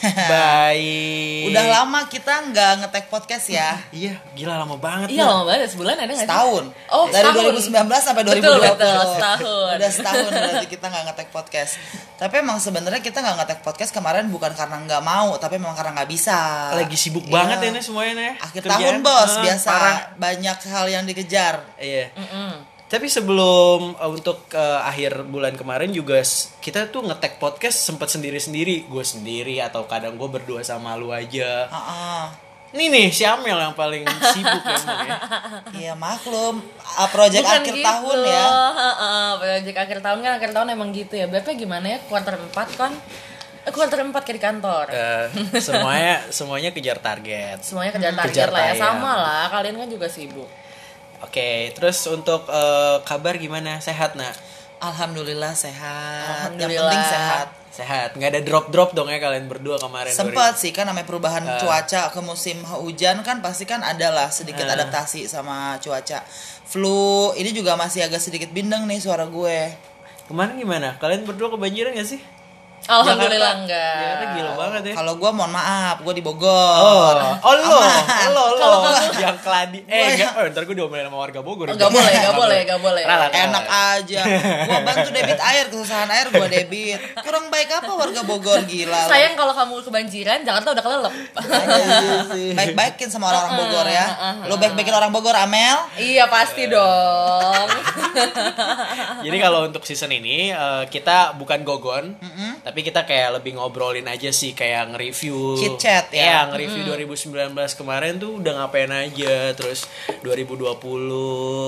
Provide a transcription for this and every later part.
Baik. Udah lama kita nggak ngetek podcast ya. Iya, gila lama banget. Iya lama banget sebulan ada nggak sih? Setahun. Oh, Dari setahun. 2019 sampai 2020. Betul, betul, setahun. Udah setahun berarti kita nggak ngetek podcast. Tapi emang sebenarnya kita nggak ngetek podcast kemarin bukan karena nggak mau, tapi memang karena nggak bisa. Lagi sibuk Iya. banget ya nih semuanya nih. Akhir Kerjaan. tahun bos, Ah, biasa parah. banyak hal yang dikejar. Iya. Mm-mm. Tapi sebelum uh, untuk uh, akhir bulan kemarin juga kita tuh ngetek podcast sempat sendiri-sendiri, gue sendiri atau kadang gue berdua sama lu aja. Heeh. Ini nih si Amel yang paling sibuk ya, emang ya. Iya maklum, Ah, project Bukan akhir gitu. tahun ya. Heeh, project akhir tahun kan akhir tahun emang gitu ya. BP gimana ya? Quarter 4 kan? Eh, quarter 4 kayak di kantor. Eh, semuanya semuanya kejar target. Semuanya kejar target Kejar lah ya. Sama lah, kalian kan juga sibuk. Oke, terus untuk uh, kabar gimana? Sehat nak? Alhamdulillah sehat. Yang Alhamdulillah. penting sehat. Sehat. Nggak ada drop drop dong ya kalian berdua kemarin. Sempet sih kan namanya perubahan Ah. cuaca ke musim hujan kan pasti kan adalah sedikit Ah. adaptasi sama cuaca. Flu ini juga masih agak sedikit bindeng nih suara gue. Kemarin gimana? Kalian berdua kebanjiran gak sih? Alhamdulillah Jakarta- enggak. Jakarta gila banget ya. Kalau gue mohon maaf, gue di Oh, Bogor. oh lo, Aman. lo, lo, Kalau kamu- yang keladi. Eh, ya- enggak, oh, ntar gue diomelin sama warga Bogor. Enggak boleh, enggak boleh, enggak boleh. Ralat, ralat. Enak aja. Gue bantu debit air, kesusahan air gue debit. Kurang baik apa warga Bogor gila. lu. Sayang kalau kamu kebanjiran, Jakarta udah kelelep. Iya. Baik-baikin sama orang-orang Bogor ya. Lo baik-baikin orang Bogor, Amel. iya pasti dong. Jadi kalau untuk season ini eh, kita bukan gogon, tapi kita kayak lebih ngobrolin aja sih kayak nge-review. Chit chat ya. Iya, nge-review 2019 kemarin tuh udah ngapain aja, terus 2020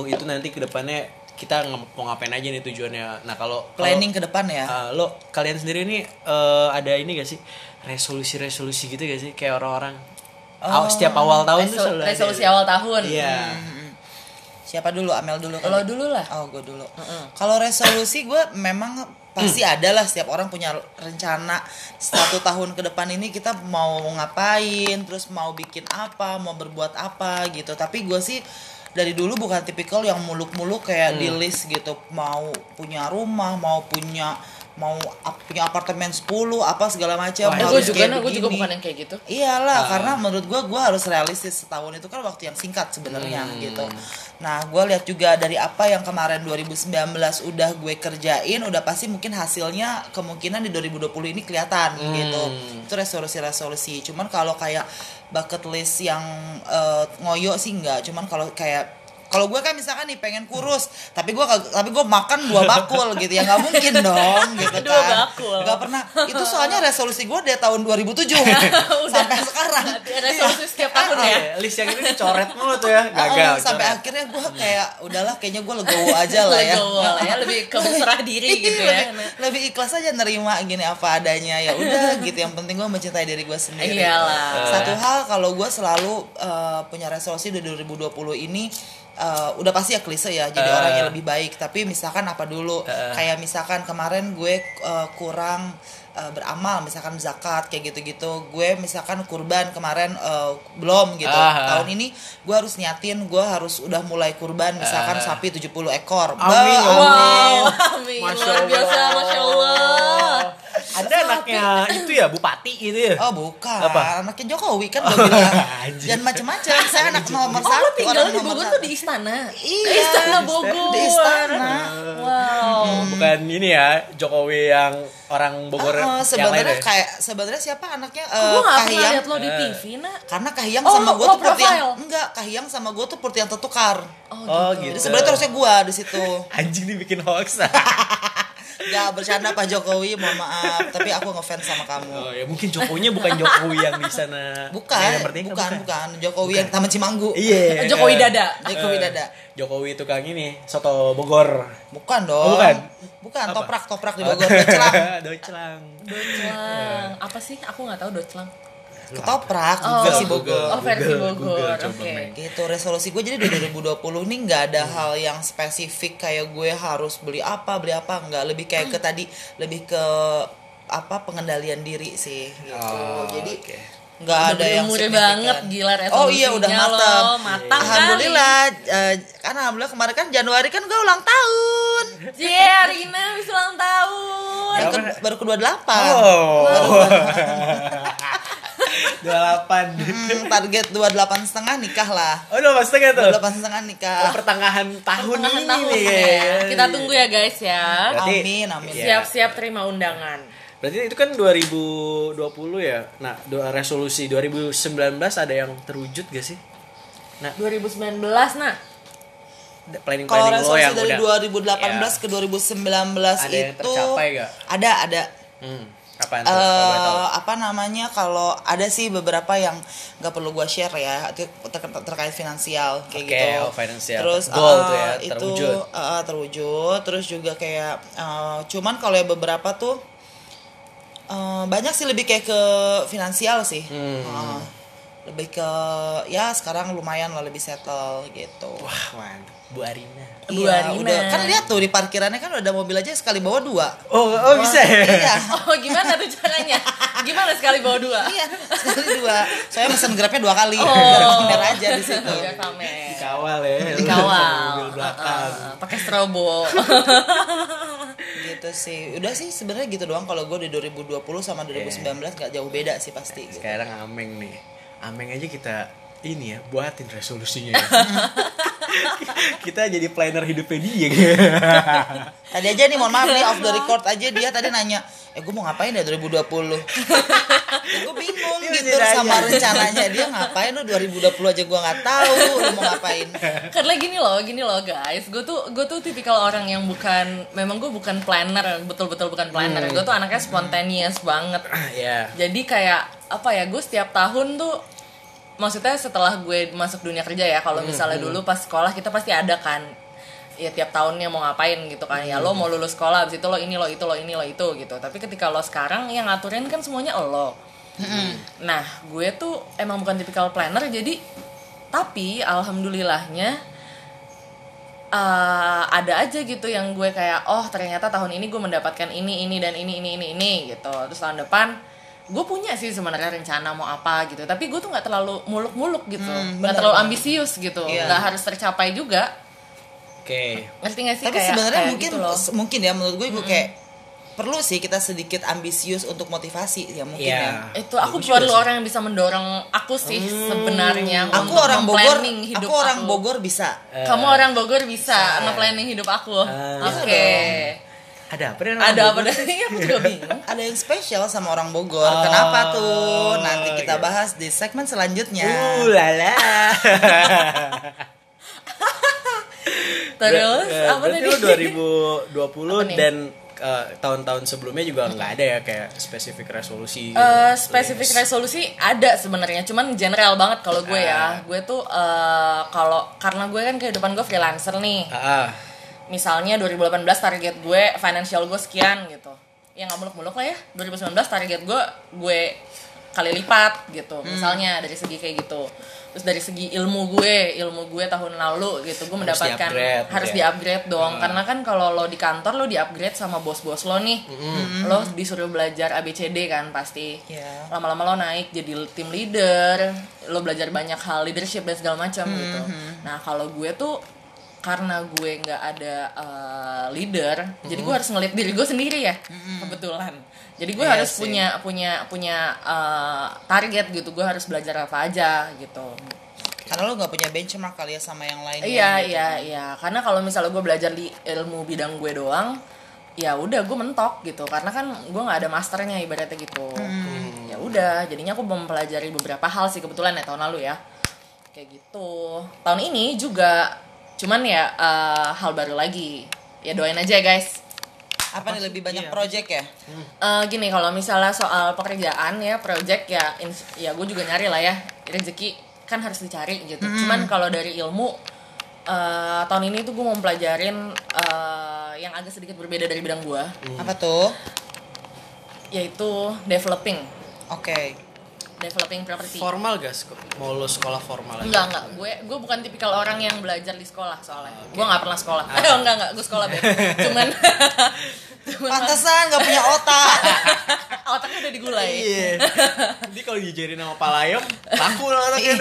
itu nanti ke depannya kita mau ngapain aja nih tujuannya. Nah kalau Planning ke depan ya. Uh, lo kalian sendiri nih uh, ada ini gak sih resolusi-resolusi gitu gak sih kayak orang-orang Aw, setiap awal tahun tuh Reso- selalu ada. resolusi awal tahun. Iya. Siapa dulu? Amel dulu. kali? Lo dulu lah. Oh, gue dulu. Kalau resolusi gue memang pasti ada lah setiap orang punya rencana. Satu tahun ke depan ini kita mau ngapain, terus mau bikin apa, mau berbuat apa gitu. Tapi gue sih dari dulu bukan tipikal yang muluk-muluk kayak di list gitu, mau punya rumah, mau punya mau punya apartemen 10 apa segala macam Wah, gue juga, kayak nah, gue juga bukan yang kayak gitu. Iyalah, karena menurut gua gua harus realistis setahun itu kan waktu yang singkat sebenarnya gitu. Nah, gua lihat juga dari apa yang kemarin 2019 udah gue kerjain, udah pasti mungkin hasilnya kemungkinan di 2020 ini kelihatan gitu. Itu resolusi-resolusi. Cuman kalau kayak bucket list yang eh, ngoyo sih enggak. Cuman kalau kayak kalau gue kan misalkan nih pengen kurus, tapi gue tapi gue makan dua bakul gitu ya nggak mungkin dong gitu Dua kan. bakul. Nggak pernah. Itu soalnya resolusi gue dari tahun 2007 sampai sekarang. Resolusi setiap tahun ya. List yang ini dicoret mulu tuh ya gagal. Sampai coret. akhirnya gue kayak udahlah kayaknya gue legowo aja lah ya. Legowo lah ya, lebih ke berserah diri gitu ya. lebih, lebih ikhlas aja nerima gini apa adanya ya udah gitu yang penting gue mencintai diri gue sendiri Iyalah. satu hal kalau gue selalu uh, punya resolusi di 2020 ini uh, udah pasti ya klise ya jadi Eh. orang yang lebih baik tapi misalkan apa dulu kayak misalkan kemarin gue uh, kurang uh, beramal misalkan zakat kayak gitu-gitu gue misalkan kurban kemarin uh, belum gitu Ah. tahun ini gue harus niatin gue harus udah mulai kurban misalkan sapi 70 ekor Bah, Amin, ya Allah. Wow, amin. Masya Luar biasa, Allah. masya Allah. Ada anaknya itu ya bupati gitu ya. Oh bukan, Apa? anaknya Jokowi kan gue bilang. Jangan macem-macem, saya anak nomor Oh, lo satu tinggal orang di Bogor tuh di istana? Iya, Eh, istana Bogor. Di istana Wow. Oh, bukan ini ya Jokowi yang orang Bogor Oh, yang lain sebenarnya ya. kayak sebenarnya siapa anaknya Gue eh, gak pernah Kahiyang liat lo di TV, nak. karena Kahiyang Oh, sama gue lo tuh seperti yang profile? enggak Kahiyang sama gue tuh seperti yang tertukar Oh gitu. jadi sebenarnya tuh harusnya gue di situ Anjing dibikin hoax. Nggak bercanda Pak Jokowi mohon maaf tapi aku ngefans sama kamu oh ya mungkin Jokowinya bukan Jokowi yang di sana. bukan Merdeka, bukan bukan Jokowi yang Taman Cimanggu Iya. Jokowi dada. Jokowi dada Jokowi tukang ini soto Bogor. bukan dong Oh, bukan? bukan Apa? toprak toprak di Bogor Docelang Docelang. Doclang. Apa sih? Aku gak tahu Doclang. Ketoprak Oh, versi Bogor Oh, versi Google, Bogor. Oke. Meng. gitu resolusi gue jadi di 2020 nih nggak ada hal yang spesifik kayak gue harus beli apa beli apa nggak lebih kayak ke tadi lebih ke apa pengendalian diri sih gitu Oh, jadi oke. nggak Udah ada yang signifikan. banget, gila oh iya udah resolusinya matang lo, matang alhamdulillah eh, kan alhamdulillah kemarin kan Januari kan gue ulang tahun Yeah, Rina bisa ulang tahun. Berapa ke, baru ke 28 Oh. 28. Hmm, target 28 setengah nikah lah Oh, udah pas setengah tuh. 28 setengah nikah Oh, pertengahan tahun Pertengahan ini tahun nih. ya. Kita tunggu ya guys ya. Berarti- amin amin Iya. Siap-siap terima undangan. Berarti itu kan 2020 ya. Nah, doa resolusi 2019 ada yang terwujud gak sih? Nah, 2019 nah. planning kalau planning lo resolusi yang dari udah 2018 Ya. ke 2019 Ada yang itu tercapai gak? ada ada Hmm, apaan tuh? Eh apa namanya kalau ada sih beberapa yang nggak perlu gua share ya itu ter- terkait finansial kayak Oke, gitu oh, finansial. terus Goal eh, tuh ya, itu terwujud. eh, terwujud terus juga kayak eh, cuman kalau ya beberapa tuh eh, banyak sih lebih kayak ke finansial sih Hmm. Eh, lebih ke ya sekarang lumayan lah lebih settle gitu Wah, mantap. Bu Arina. Bu Iya, Arina. udah kan lihat tuh di parkirannya kan udah ada mobil aja sekali bawa dua Oh, oh bisa ya? iya Oh gimana tuh caranya? Gimana sekali bawa dua? Iya, sekali dua. Saya mesen grabnya dua kali. Oh. Biar pamer aja di situ. Biar pamer. Dikawal ya. Dikawal. Mobil belakang. Uh, uh, pakai strobo. Gitu sih. Udah sih sebenarnya gitu doang kalau gue di 2020 sama 2019 gak jauh beda sih pasti. Gitu. Sekarang Ameng nih. Ameng aja kita ini ya, buatin resolusinya ya. kita jadi planner hidupnya dia. Tadi aja nih mohon maaf nih off the record aja dia tadi nanya, "Eh gue mau ngapain ya 2020?" ya, gue bingung Dia gitu sama rencananya dia ngapain lu 2020 aja gue nggak tahu lu mau ngapain. Karena gini loh, gini loh guys, gue tuh gue tuh tipikal orang yang bukan, memang gue bukan planner, betul-betul bukan planner. Gue tuh anaknya spontaneous banget. ya. Jadi kayak apa ya, gue setiap tahun tuh maksudnya setelah gue masuk dunia kerja ya, kalau misalnya dulu pas sekolah kita pasti ada kan. Ya tiap tahunnya mau ngapain gitu kan. Ya lo mau lulus sekolah abis itu lo ini lo itu lo ini lo itu gitu. Tapi ketika lo sekarang yang ngaturin kan semuanya lo. Nah gue tuh emang bukan tipikal planner jadi tapi alhamdulillahnya eh, ada aja gitu yang gue kayak oh ternyata tahun ini gue mendapatkan ini ini dan ini ini ini ini gitu. Terus tahun depan gue punya sih sebenarnya rencana mau apa gitu tapi gue tuh nggak terlalu muluk-muluk gitu Hmm, nggak bener terlalu ambisius gitu Iya. nggak harus tercapai juga Oke. ngerti gak sih Tapi kayak sebenarnya kayak mungkin gitu loh. mungkin ya menurut gue gue kayak perlu sih kita sedikit ambisius untuk motivasi ya mungkin Iya. ya. itu aku Bagus juga perlu sih. orang yang bisa mendorong aku sih sebenarnya Aku untuk orang Bogor, hidup aku orang aku. Bogor bisa. Eh, kamu orang Bogor bisa Bisa. nge-planning hidup aku Ah. oke Bisa Ada apa dengan ada apa Bogor? dari aku juga bingung Ada yang spesial sama orang Bogor. Oh, Kenapa tuh? Nanti kita gitu. bahas di segmen selanjutnya. Uh lala. terus Ber- eh, apa tadi lo 2020 Apa nih? dan eh, tahun-tahun sebelumnya juga nggak ada ya kayak spesifik resolusi. Gitu. spesifik resolusi ada sebenarnya cuman general banget kalau gue Ah. ya gue tuh eh, kalau karena gue kan kehidupan gue freelancer nih Ah, ah. Misalnya 2018 target gue financial gue sekian gitu. Ya nggak muluk-muluk lah ya. 2019 target gue gue kali lipat gitu. Hmm. misalnya dari segi kayak gitu. Terus dari segi ilmu gue ilmu gue tahun lalu gitu gue Harus mendapatkan di-upgrade harus gitu di ya? upgrade dong. Karena kan kalau lo di kantor lo di upgrade sama bos-bos lo nih. Lo disuruh belajar ABCD kan pasti. Iya. lama-lama lo naik jadi tim leader lo belajar banyak hal leadership dan segala macam gitu. Nah kalau gue tuh karena gue nggak ada uh, leader jadi gue harus ngeliat diri gue sendiri ya kebetulan. Jadi gue Iya harus sih. punya punya punya uh, target gitu gue harus belajar apa aja gitu. Karena lo nggak punya benchmark kali ya sama yang lain. iya iya iya. Karena kalau misalnya gue belajar di ilmu bidang gue doang ya udah gue mentok gitu. Karena kan gue nggak ada masternya ibaratnya gitu. Ya udah jadinya aku mempelajari beberapa hal sih kebetulan ya tahun lalu ya. Kayak gitu. Tahun ini juga cuman ya eh, hal baru lagi ya doain aja ya guys Apa nih lebih banyak Iya. project ya? Eh, gini kalau misalnya soal pekerjaan ya project ya ya gue juga nyari lah ya rezeki kan harus dicari gitu cuman kalau dari ilmu eh, tahun ini tuh gue mau pelajarin eh, yang agak sedikit berbeda dari bidang gue Apa tuh? yaitu developing Oke. Developing property. Formal gak? Mau lo sekolah formal aja? enggak enggak. Gue gue bukan tipikal orang yang belajar di sekolah soalnya. Gue nggak pernah sekolah. Eh enggak enggak. Gue sekolah beb. Cuman cuman Pantesan nggak punya otak. otaknya udah digulai. Iya. Jadi kalau dijajarin sama Palayom, laku lah anaknya.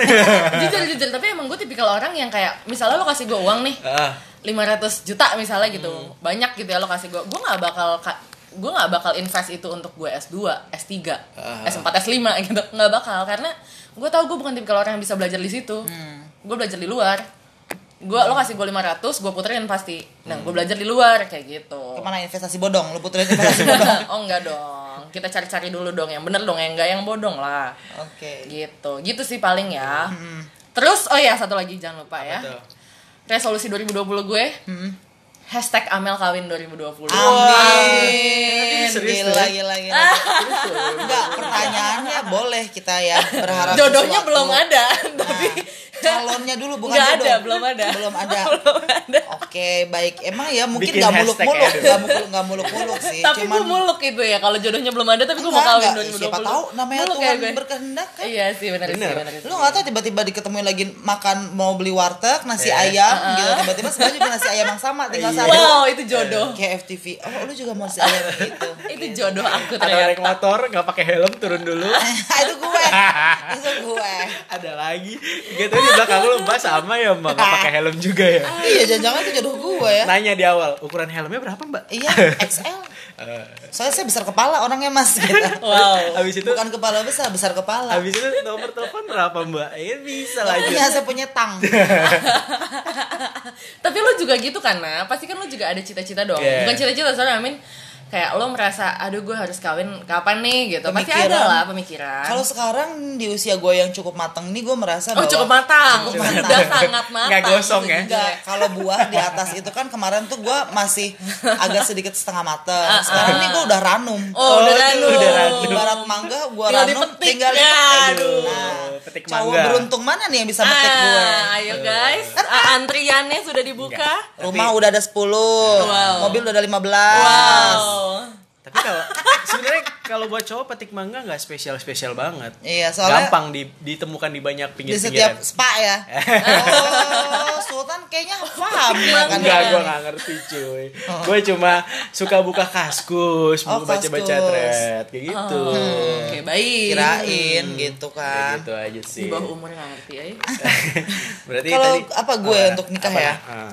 jujur jujur. Tapi emang gue tipikal orang yang kayak misalnya lo kasih gue uang nih Ah, 500 juta misalnya gitu. Banyak gitu ya lo kasih gue. Gue nggak bakal ka- gue nggak bakal invest itu untuk gue S2, S3, Ah. S4, S5 gitu. Nggak bakal karena gue tahu gue bukan tipikal orang yang bisa belajar di situ. Hmm. gue belajar di luar. Gue lo kasih gue 500 gue puterin pasti. Nah gue belajar di luar kayak gitu. Ke mana investasi bodong? Lu puterin investasi bodong. oh enggak dong. Kita cari-cari dulu dong yang bener dong yang enggak yang bodong lah. Oke. gitu. Gitu sih paling ya. Terus oh ya satu lagi jangan lupa ya. Betul. resolusi 2020 gue hashtag Amel kawin 2020 Amin. Serius Gila, gila, gila. Enggak, pertanyaannya boleh kita ya berharap jodohnya sesuatu. belum ada tapi Nah, calonnya dulu bukan Nggak jodoh. ada, belum ada. Belum ada. belum ada Oke, baik. Emang ya mungkin Bikin nggak muluk-muluk, ya, nggak muluk nggak muluk-muluk sih. tapi Cuman gue muluk itu ya kalau jodohnya belum ada tapi gue mau kawin enggak. 2020 Siapa tahu namanya Muluk Tuhan ya berkehendak kan. iya sih benar sih benar. Lu nggak tahu tiba-tiba diketemuin lagi makan mau beli warteg nasi Eh. ayam gitu tiba-tiba sebenarnya juga nasi ayam yang sama tinggal Iya. satu. wow itu jodoh Kayak FTV. Oh, lu juga mau nasi ayam gitu. itu jodoh aku Ada naik ternyata motor nggak pakai helm turun dulu. itu gue. Itu gue. Ada lagi. Gitu belakang lu mbak sama ya mbak nggak pakai helm juga ya. Iya, jangan-jangan itu jodoh gue ya. Nanya di awal ukuran helmnya berapa mbak? Iya, XL. Eh, Soalnya saya besar kepala orangnya mas gitu. wow Habis itu Bukan kepala besar, besar kepala. Habis itu nomor telepon berapa mbak? Ya bisa lanjut. punya, saya punya tang. tapi lo juga gitu kan nah pasti kan lo juga ada cita-cita dong Yeah. bukan cita-cita soalnya I mean kayak lo merasa aduh gue harus kawin kapan nih gitu pasti Pemikiran. ada lah pemikiran Kalau sekarang di usia gue yang cukup matang nih gue merasa oh bahwa cukup matang Cukup sudah matang. sangat matang Nggak gosong itu ya? juga. Enggak, kalau buah di atas itu kan kemarin tuh gue masih agak sedikit setengah mateng. Sekarang nih gue udah ranum. Ah, Oh, udah tuh ranum. udah ranum. Ibarat mangga gue Tinggal ranum dipetik. tinggal Ya, dipetik. aduh. Nah, Petik cowok mangga. beruntung mana nih yang bisa metik gue? Ah, ayo guys, Ah, antriannya sudah dibuka. Rumah udah ada 10, Wow. mobil udah ada 15. Wow. Tapi kalau sebenarnya kalau buat cowok petik mangga nggak spesial spesial banget. Iya, soalnya Gampang di- ditemukan di banyak di pinggir setiap pinggiran. spa ya. Oh, Sultan kayaknya paham ya kan. Enggak, gue gak ngerti cuy Gue cuma suka buka kaskus Oh, baca-baca kaskus. thread Kayak gitu Oke, baik. Kirain gitu Kayak kan. gitu aja Di sih bawah umur nggak ngerti ya. Berarti Kalau apa gue Ah, untuk nikah apa ya? Ah.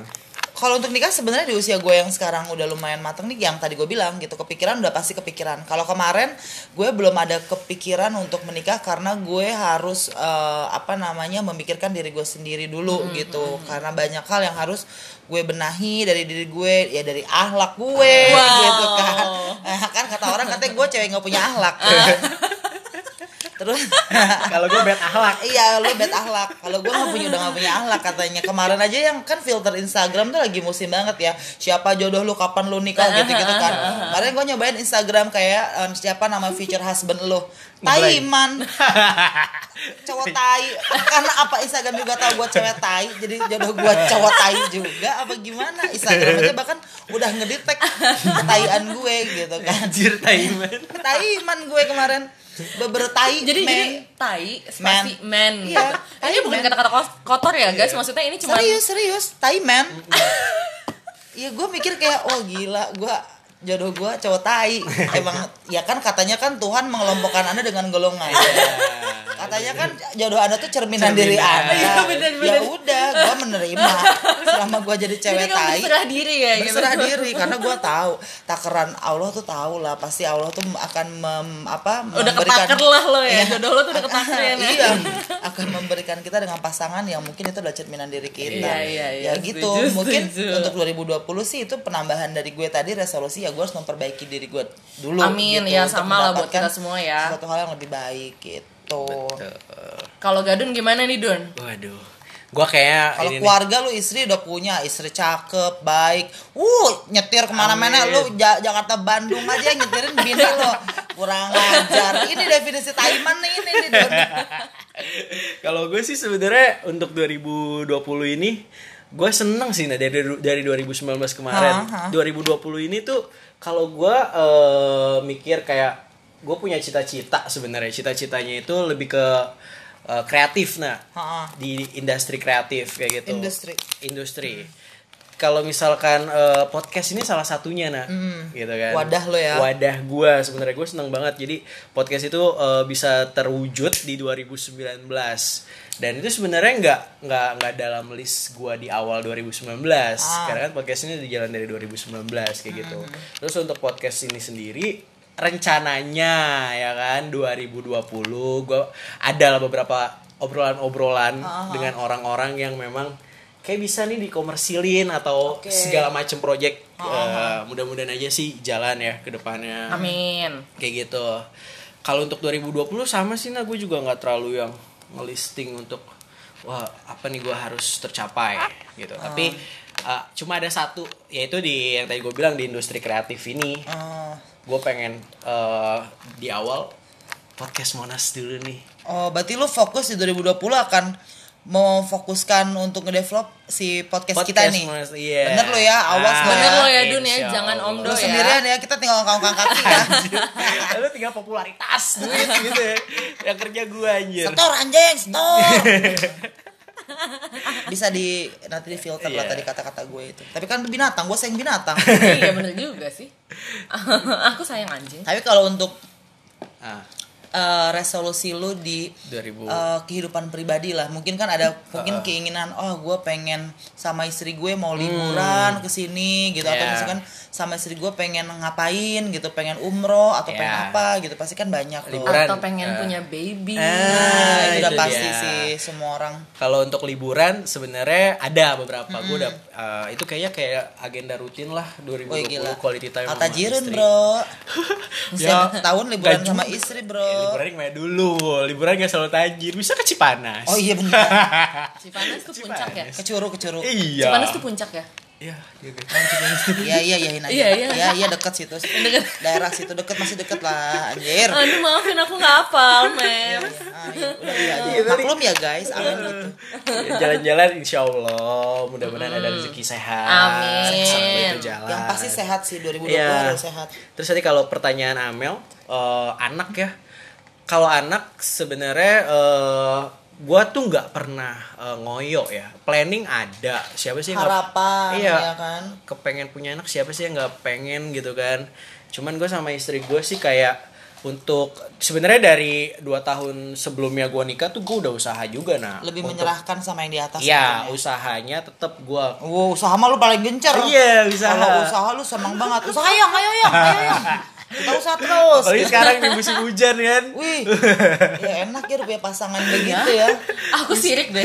Kalau untuk nikah sebenarnya di usia gue yang sekarang udah lumayan mateng nih yang tadi gue bilang gitu kepikiran udah pasti kepikiran. Kalau kemarin gue belum ada kepikiran untuk menikah karena gue harus eh, apa namanya memikirkan diri gue sendiri dulu gitu karena banyak hal yang harus gue benahi dari diri gue ya dari ahlak gue Wow. gitu kan. Kan kata orang katanya gue cewek nggak punya ahlak. Terus Kalau gue bad akhlak Iya, lu bad akhlak. Kalau gue nggak punya udah nggak punya akhlak katanya. Kemarin aja yang kan filter Instagram tuh lagi musim banget ya. Siapa jodoh lu, kapan lu nikah gitu gitu kan. Kemarin gue nyobain Instagram kayak eh, siapa nama future husband lu. Taiman. cowok tai. Karena apa Instagram juga tahu gue cewek tai, jadi jodoh gue cowok tai juga apa gimana? Instagram aja bahkan udah ngedetek taian gue gitu kan. Anjir Taiman Taiman gue kemarin beber tai Jadi men. jadi tai spasi man. Iya, gitu. Ini tai bukan man. kata-kata kotor ya, guys. Maksudnya ini cuma serius serius tai man Iya gue mikir kayak oh gila gue jodoh gue cowok tai emang ya kan katanya kan Tuhan mengelompokkan anda dengan golongan katanya kan jodoh anda tuh cerminan, Cerminan. diri anda Iya, bener, ya bener. udah gue menerima selama gue jadi Jadi cewek kamu tai berserah diri ya gitu. berserah diri karena gue tahu takaran Allah tuh tahu lah pasti Allah tuh akan mem, apa Udah ketaker lah lo ya. Iya. Jodoh lo tuh udah ketaker ya. Iya akan memberikan kita dengan pasangan yang mungkin itu adalah cerminan diri kita Iya, iya, iya. ya gitu Setuju, mungkin setuju. untuk 2020 sih itu penambahan dari gue tadi resolusi ya gue harus memperbaiki diri gue dulu Amin, gitu, ya, sama lah buat kita semua ya. suatu hal yang lebih baik gitu Kalau Gadun gimana nih, Dun? Waduh Gue kayak kalau ini nih. keluarga lu istri udah punya istri cakep baik uh nyetir ke mana-mana lu Ja- Jakarta Bandung aja nyetirin bini lo kurang ajar ini definisi Taiman nih ini nih Don. Kalau gue sih sebenarnya untuk 2020 ini gue seneng sih nah dari dari 2019 kemarin. Ha, ha. 2020 ini tuh kalau gue eh, mikir kayak gue punya cita-cita sebenarnya. Cita-citanya itu lebih ke eh, kreatif nah Ha, ha. di industri kreatif kayak gitu. Industri. Industri. kalau misalkan eh, podcast ini salah satunya nah gitu kan Wadah lo ya. wadah gue sebenarnya gue seneng banget jadi podcast itu eh, bisa terwujud di 2019 dan itu sebenarnya nggak nggak nggak dalam list gue di awal 2019 karena kan podcast ini di jalan dari 2019 kayak gitu terus untuk podcast ini sendiri rencananya ya kan 2020 gue ada lah beberapa obrolan-obrolan dengan orang-orang yang memang kayak bisa nih dikomersilin atau Oke. segala macam project Eh, mudah-mudahan aja sih jalan ya ke depannya. Amin. kayak gitu. Kalau untuk 2020 sama sih nah gue juga nggak terlalu yang ngelisting untuk wah apa nih gue harus tercapai gitu. Tapi uh, cuma ada satu yaitu di yang tadi gue bilang di industri kreatif ini. Oh. Gue pengen uh, di awal podcast monas dulu nih Oh, berarti lu fokus di 2020 akan memfokuskan untuk ngedevelop si podcast, kita nih. Monas, iya. Bener lo ya, awas Ah, lo Bener lo ya, Dun ya, jangan omdo Lu ya. sendirian ya, kita tinggal ngangkat kaki ya. Lu tinggal popularitas duit gitu ya yang kerja gue anjir Setor anjing, setor. Bisa di nanti di filter lah Iya. tadi kata-kata gue itu. Tapi kan binatang, gue sayang binatang. iya bener juga sih. Aku sayang anjing. Tapi kalau untuk ah, eh, resolusi lu di 2000 eh, kehidupan pribadi lah mungkin kan ada mungkin keinginan oh gue pengen sama istri gue mau liburan ke sini gitu atau Hmm. Yeah. misalkan sama istri gue pengen ngapain gitu pengen umroh atau pengen Yeah. apa gitu pasti kan banyak loh Liburan. Atau pengen eh. punya baby. Eh. nah itu udah pasti dia. sih semua orang Kalau untuk liburan sebenarnya ada beberapa. Gue udah uh, itu kayaknya kayak agenda rutin lah 2020 Woi gila quality time sama Altajirin istri. bro Ya, Setiap tahun liburan sama istri Ya, bro liburan ke mana dulu? Liburan gak selalu tajir. Bisa ke Cipanas. Oh iya benar Cipanas tuh puncak ya. Cipanas. Kecuru kecuru Iya. Cipanas tuh puncak ya. Iya, gitu. Iya iya iya. Iya, iya. Iya iya deket situ. Daerah situ deket masih deket lah anjir. Aduh maafin aku nggak hafal, Mem. Ah, iya, udah iya. Maklum ya guys, amin gitu. Jalan-jalan insya Allah mudah-mudahan ada rezeki sehat. Amin. Sampai itu jalan. Yang pasti sehat sih 2020 Iya. harus sehat. Terus tadi kalau pertanyaan Amel, eh, anak ya. Kalau anak sebenarnya eh, gua tuh nggak pernah eh, ngoyo ya. Planning ada. Siapa sih Harapan Iya. ya kan. Kepengen punya anak siapa sih yang nggak pengen gitu kan? Cuman gue sama istri gue sih kayak untuk sebenarnya dari dua tahun sebelumnya gua nikah tuh gue udah usaha juga nah. Lebih untuk- menyerahkan sama yang di atas. Iya, sebenarnya. usahanya tetap gua Wow, usaha mah lu paling gencer. Iya, usaha. Kalau usaha lu seneng banget. Usaha yang, ayo yang, ayo yang. Kita usaha terus. Apalagi sekarang di musim hujan kan. Wih, ya enak ya udah punya pasangan begitu ya. Aku sirik deh.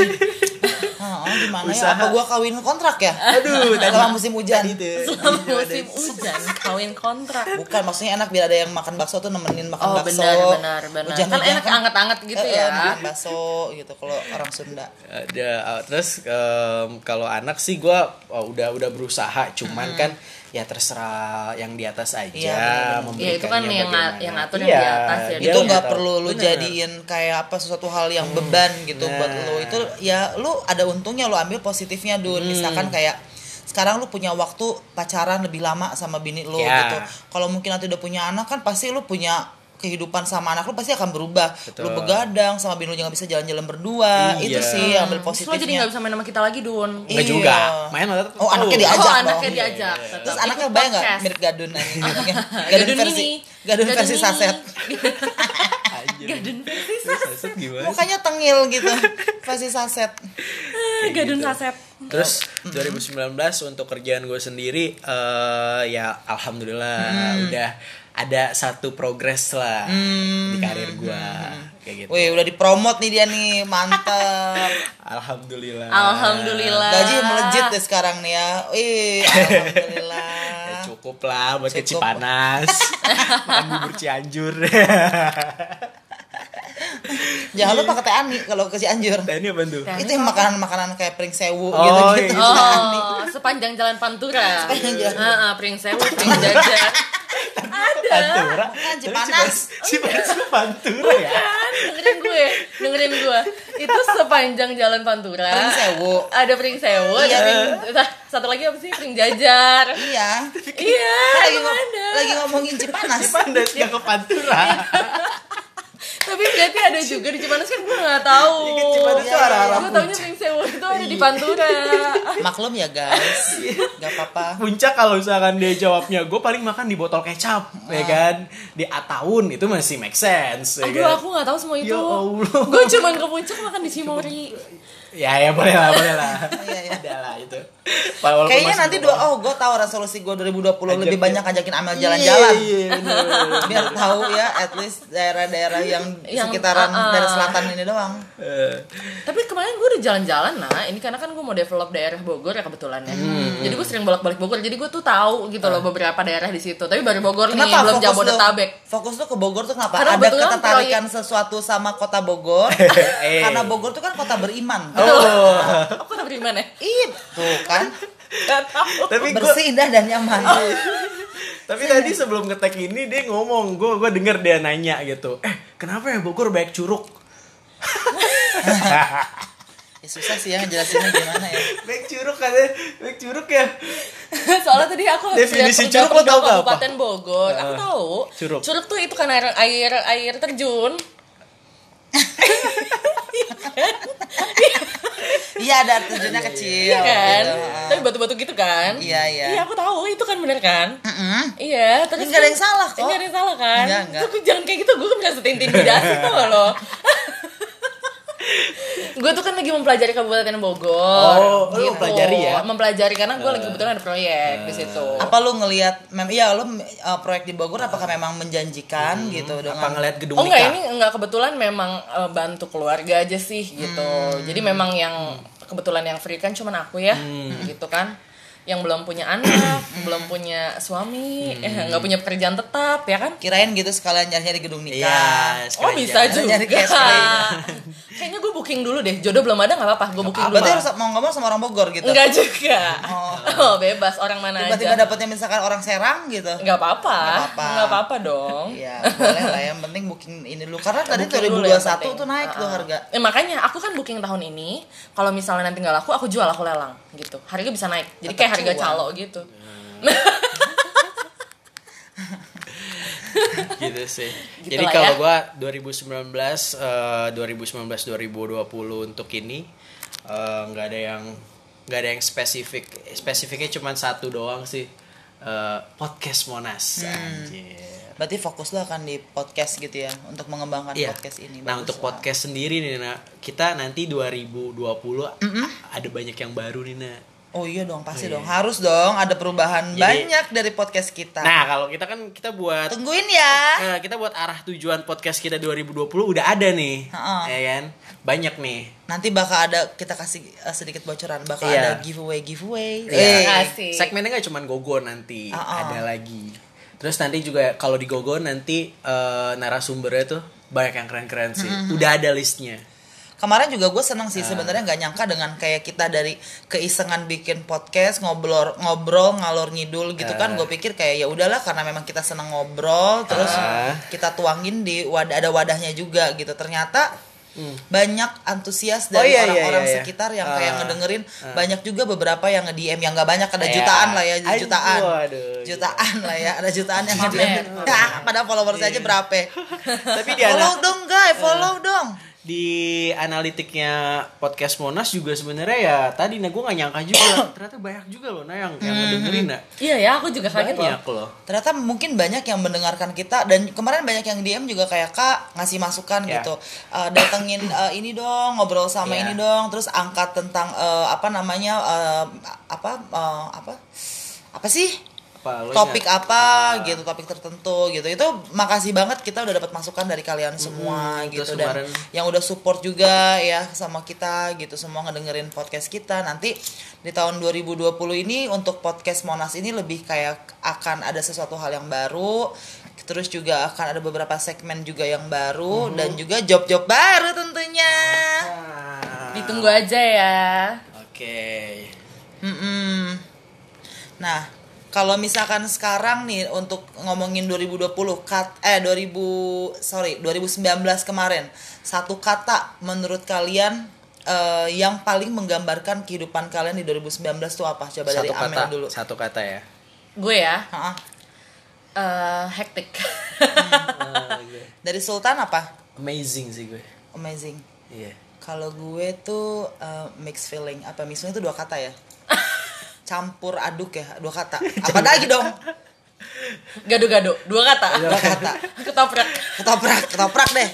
Ah, gimana Usaha. ya? Apa gua kawin kontrak ya? Aduh, tadi Selama musim hujan. tadi. Selama musim hujan kawin kontrak. Bukan, maksudnya enak biar ada yang makan bakso tuh nemenin makan Oh bakso. benar benar benar. Kan Hujan-hujan enak anget-anget gitu eh, eh, ya. makan bakso gitu kalau orang Sunda. ada uh, terus em, kalau anak sih gua oh, udah udah berusaha cuman kan ya terserah yang di atas aja Iya, memberikannya Iya, itu kan yang bagaimana. yang ngatur yang Iya, di atas ya. itu nggak perlu lu Bener. jadiin kayak apa sesuatu hal yang beban gitu buat Nah. lu itu ya lu ada untungnya lu ambil positifnya Hmm. dun misalkan kayak sekarang lu punya waktu pacaran lebih lama sama bini lu Ya. gitu kalau mungkin nanti udah punya anak kan pasti lu punya kehidupan sama anak lu pasti akan berubah Betul. lu begadang sama bini lu jangan bisa jalan-jalan berdua Iya. itu sih ambil Terus lo jadi positifnya nggak bisa main sama kita lagi, Dun. Enggak Iya. juga main lah tetep Oh, anaknya tahu. diajak oh, dong. anaknya diajak. tetap terus ikut anaknya bayang nggak podcast. mirip gadun anjing. gadun, Gadun versi mini. gadun, versi saset Anjir. Gadun versi Terus saset gimana mukanya tengil gitu versi saset Gadun gitu. saset. Terus 2019 untuk kerjaan gue sendiri eh ya alhamdulillah Hmm. udah ada satu progres lah di karir gue kayak gitu. Wih udah dipromot nih dia nih mantep Alhamdulillah. Alhamdulillah. Gaji melejit deh sekarang nih ya Wih alhamdulillah Ya, cukup lah buat ke Cukup. Cipanas. Makan bubur Cianjur. Jangan lupa ke Teh Ani kalau ke Cianjur Dan ini apa tuh? Ani Itu yang makanan-makanan kayak pring sewu Oh, gitu-gitu iya. Oh, sepanjang jalan Pantura. Sepanjang jalan. Heeh, Pring Sewu, Pring Jajar. Ada. Pantura. Kan Tapi Cipanas. Cipanas itu Pantura ya. Dengerin gue, dengerin gue. Itu sepanjang jalan Pantura. Pring Sewu. Ada Pring Sewu, Iya, ada Pring, satu lagi apa sih? Pring Jajar. Iya Iya, lagi, ngom- lagi ngomongin Cipanas Cipanas nggak ke Pantura. Tapi berarti ada juga di Cipanas kan gue nggak tahu. Iya, Cipanas tuh arah-arah Gue taunya Pring Sewu itu ada di Pantura. Maklum ya guys, gak apa-apa. puncak kalau misalkan dia jawabnya gue paling makan di botol kecap ya kan di ataun itu masih make sense ya Aduh, kan? aku nggak tahu semua itu. Ya Allah. Gue cuman ke puncak makan di Cimory. Ya ya boleh lah boleh lah Iya, iya. ada lah itu Walaupun Kayaknya nanti dua, oh gue tahu resolusi gue 2020 lebih Ajak banyak ajakin Amel jalan-jalan. Iya, iya. Biar tahu ya, at least daerah-daerah yang, Yang, sekitaran ah, ah. dari selatan ini doang. Eh, Tapi kemarin gue udah jalan-jalan nah, ini karena kan gue mau develop daerah Bogor ya kebetulan ya. Hmm. Jadi gue sering bolak-balik Bogor, jadi gue tuh tahu gitu loh beberapa daerah di situ. Tapi baru Bogor nih, Kenapa belum fokus Jabodetabek. Lo, fokus lo ke Bogor tuh kenapa? Karena Ada ketertarikan sesuatu sama kota Bogor. Eh. Karena Bogor tuh kan kota beriman. Oh Aku tak beriman ya? Ih, tuh kan. Tahu. tapi gue Bersih, indah dan nyaman. tapi tadi sebelum ngetek ini dia ngomong gue gue denger dia nanya gitu eh kenapa ya Bogor banyak curug Ya, susah sih ya ngejelasinnya gimana ya. banyak curug katanya banyak curug ya Soalnya tadi aku Definisi curug lo tau gak apa? Kabupaten Bogor. Aku Uh, tahu. curug. tuh itu kan air air air terjun. Iya ada terjunnya kecil. Iya kan? gitu. Tapi batu-batu gitu kan? Iya, iya. Iya, aku tahu itu kan bener kan? Mm-mm. Iya, terus Nggak ada yang salah kok. Enggak ada yang salah kan? Nggak, nggak. Tapi jangan kayak gitu, gue kan merasa intimidasi tau gak lo? Gue tuh kan lagi mempelajari Kabupaten Bogor. Oh, lu mempelajari ya? Mempelajari karena gue lagi kebetulan ada proyek di situ. Apa lu ngelihat mem iya lu uh, proyek di Bogor apakah memang menjanjikan gitu apa dengan ngeliat gedung Oh enggak, ini enggak kebetulan memang eh, bantu keluarga aja sih gitu. Jadi memang yang kebetulan yang free kan cuman aku ya, gitu kan. Yang belum punya anak, belum punya suami, eh enggak punya pekerjaan tetap ya kan? kirain gitu sekalian nyari gedung nikah. Oh sekalian bisa jalan. juga. Nyari Kayaknya gue booking dulu deh. Jodoh belum ada nggak apa-apa. Gue booking dulu. berarti harus mau ngomong sama orang Bogor gitu. Enggak juga. Oh. Oh. bebas orang mana Tiba-tiba aja. dapetnya misalkan orang Serang gitu. Enggak apa-apa. Nggak apa-apa. Enggak apa-apa dong. Iya, boleh lah yang penting booking ini dulu karena tadi Booking yang 2021 penting. tuh naik tuh Ah, ah. harga. Eh, makanya aku kan booking tahun ini. Kalau misalnya nanti nggak laku, aku jual aku lelang gitu. Harganya bisa naik. Jadi Tetap kayak harga calo gitu. gitu sih. Gitu Jadi kalau ya. gua 2019 eh 2019 2020 untuk ini eh, nggak ada yang nggak ada yang spesifik. Spesifiknya cuma satu doang sih. Eh, podcast Monas. Hmm. Anjir. Berarti fokus lo akan di podcast gitu ya untuk mengembangkan Iya. podcast ini. Nah Bagus untuk lah. podcast sendiri nih, nah kita nanti 2020 ada banyak yang baru nih, nah. Oh iya dong, pasti Iya. dong. Harus dong ada perubahan Jadi- banyak dari podcast kita. Nah kalau kita kan kita buat Tungguin ya. Eh, kita buat arah tujuan podcast kita 2020 udah ada nih, Ha-ha. ya kan? Banyak nih. Nanti bakal ada kita kasih uh, sedikit bocoran, bakal Iya. ada giveaway giveaway. Iya. Eh, Asik. Segmennya nggak cuma Gogo nanti, ah. ada lagi. Terus nanti juga kalau di Gogo nanti eh, narasumbernya tuh banyak yang keren-keren sih. Udah ada listnya. Kemarin juga gue seneng Ah. sih sebenarnya nggak nyangka dengan kayak kita dari keisengan bikin podcast ngobrol ngobrol ngalor ngidul gitu kan gue pikir kayak ya udahlah karena memang kita seneng ngobrol terus Ah. kita tuangin di wadah ada wadahnya juga gitu ternyata banyak antusias Hmm. Oh, dari iya, iya, orang-orang iya, iya. sekitar yang kayak Ah. ngedengerin banyak juga beberapa yang nge DM yang nggak banyak ada Iya. jutaan lah ya Aduh, jutaan aduh, jutaan lah ya ada jutaan yang nge Pamer. DM ya, pada followers Iya. aja berapa Tapi di follow dong guys follow dong di analitiknya podcast Monas juga sebenarnya ya tadi nah gue nggak nyangka juga ternyata banyak juga loh nah yang yang ngedengerin nah. Iya ya, aku juga kaget loh. banyak loh. ternyata mungkin banyak yang mendengarkan kita dan kemarin banyak yang DM juga kayak kak ngasih masukan Ya. gitu Eh, datengin eh, ini dong ngobrol sama Ya. ini dong terus angkat tentang eh, apa namanya eh, apa eh, apa apa sih Apa, lo topik ingat? apa Ah. gitu topik tertentu gitu itu makasih banget kita udah dapat masukan dari kalian semua Hmm, gitu dan kemarin- yang udah support juga ya sama kita gitu semua ngedengerin podcast kita nanti di tahun 2020 ini untuk podcast Monas ini lebih kayak akan ada sesuatu hal yang baru terus juga akan ada beberapa segmen juga yang baru Hmm. dan juga job-job baru tentunya Ah. Ditunggu aja ya. Oke. Mm-mm. Nah, kalau misalkan sekarang nih untuk ngomongin 2020 kat eh 2000 sorry 2019 kemarin satu kata menurut kalian eh, yang paling menggambarkan kehidupan kalian di 2019 tuh apa? Coba dari Satu Amel kata, dulu. satu kata ya. Gue ya, Ha-ha. eh, hektik. Dari Sultan apa? Amazing sih gue. Amazing. Iya. Kalau gue tuh uh, mixed feeling. Apa mixed feeling itu dua kata ya? Campur aduk ya, dua kata. Apa lagi dong? Gado-gado, dua kata. Dua kata. Ketoprak. Ketoprak, ketoprak deh.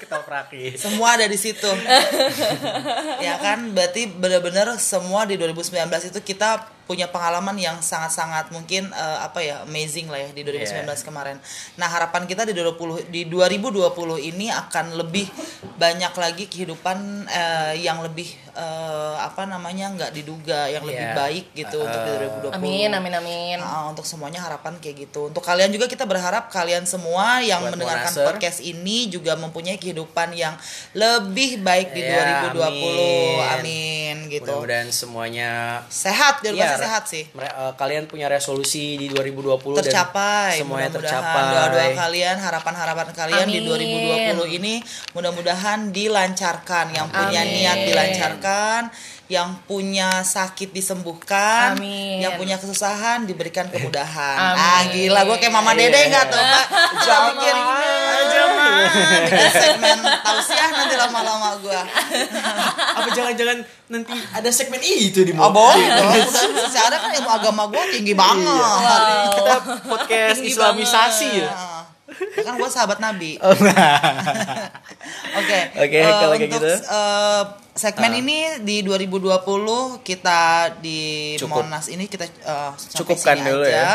Ketoprakis. Semua ada di situ. ya kan? Berarti benar-benar semua di 2019 itu kita punya pengalaman yang sangat-sangat mungkin uh, apa ya amazing lah ya di 2019 Yeah. kemarin. Nah harapan kita di 20 di 2020 ini akan lebih banyak lagi kehidupan eh, yang lebih eh, apa namanya nggak diduga, yang lebih Yeah. baik gitu untuk di 2020. Amin, amin, amin. Nah, untuk semuanya harapan kayak gitu. Untuk kalian juga kita berharap kalian semua yang Buat mendengarkan Monaser. podcast ini juga mempunyai kehidupan yang lebih baik di Ya, 2020. amin. Amin, gitu. Mudah-mudahan semuanya Sehat, di Iya, pasti sehat sih. mere- eh, kalian punya resolusi di 2020 tercapai dan semuanya mudah-mudahan tercapai. doa-doa kalian harapan-harapan kalian di Amin. 2020 ini mudah-mudahan dilancarkan yang punya Amin. niat dilancarkan yang punya sakit disembuhkan Amin. yang punya kesusahan diberikan kemudahan Amin. ah gila gue kayak mama dede Iya. nggak tuh pak jangan segmen tausiah nanti lama-lama gue Apa jangan-jangan nanti ada segmen itu di oh mobil? boleh dong secara kan ilmu agama gue tinggi banget Wow. Kita podcast Tinggi Islamisasi ya. Kan gue sahabat Nabi. Oh, Oke. Oke, eh, kalau kayak untuk gitu. eh, segmen Ah. ini di 2020 kita di Cukup. Monas ini kita sampai Cukupkan dulu aja. ya.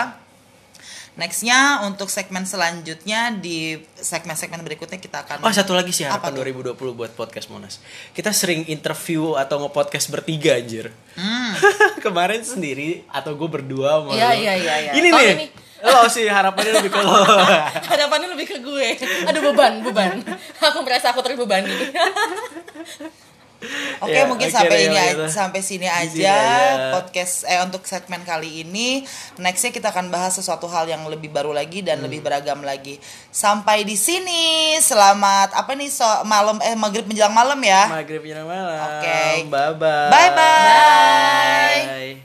Nextnya untuk segmen selanjutnya di segmen-segmen berikutnya kita akan Oh satu lagi sih Apa harapan tuh? 2020 buat podcast Monas. Kita sering interview atau nge-podcast bertiga anjir. Hmm. Kemarin sendiri atau gue berdua sama Iya, iya, iya, iya. Ini Tahun nih. ini. Lo sih harapannya lebih ke lo. Harapannya lebih ke gue. Aduh beban, beban. Aku merasa aku terbebani. Oke, Ya, mungkin oke sampai deh, ini aja, gitu. sampai sini aja, aja. podcast eh untuk segmen kali ini. Nextnya kita akan bahas sesuatu hal yang lebih baru lagi dan Hmm. lebih beragam lagi. Sampai di sini. Selamat apa nih so malam eh maghrib menjelang malam ya. Maghrib malam. Oke. Bye bye. Bye-bye. Bye. Bye.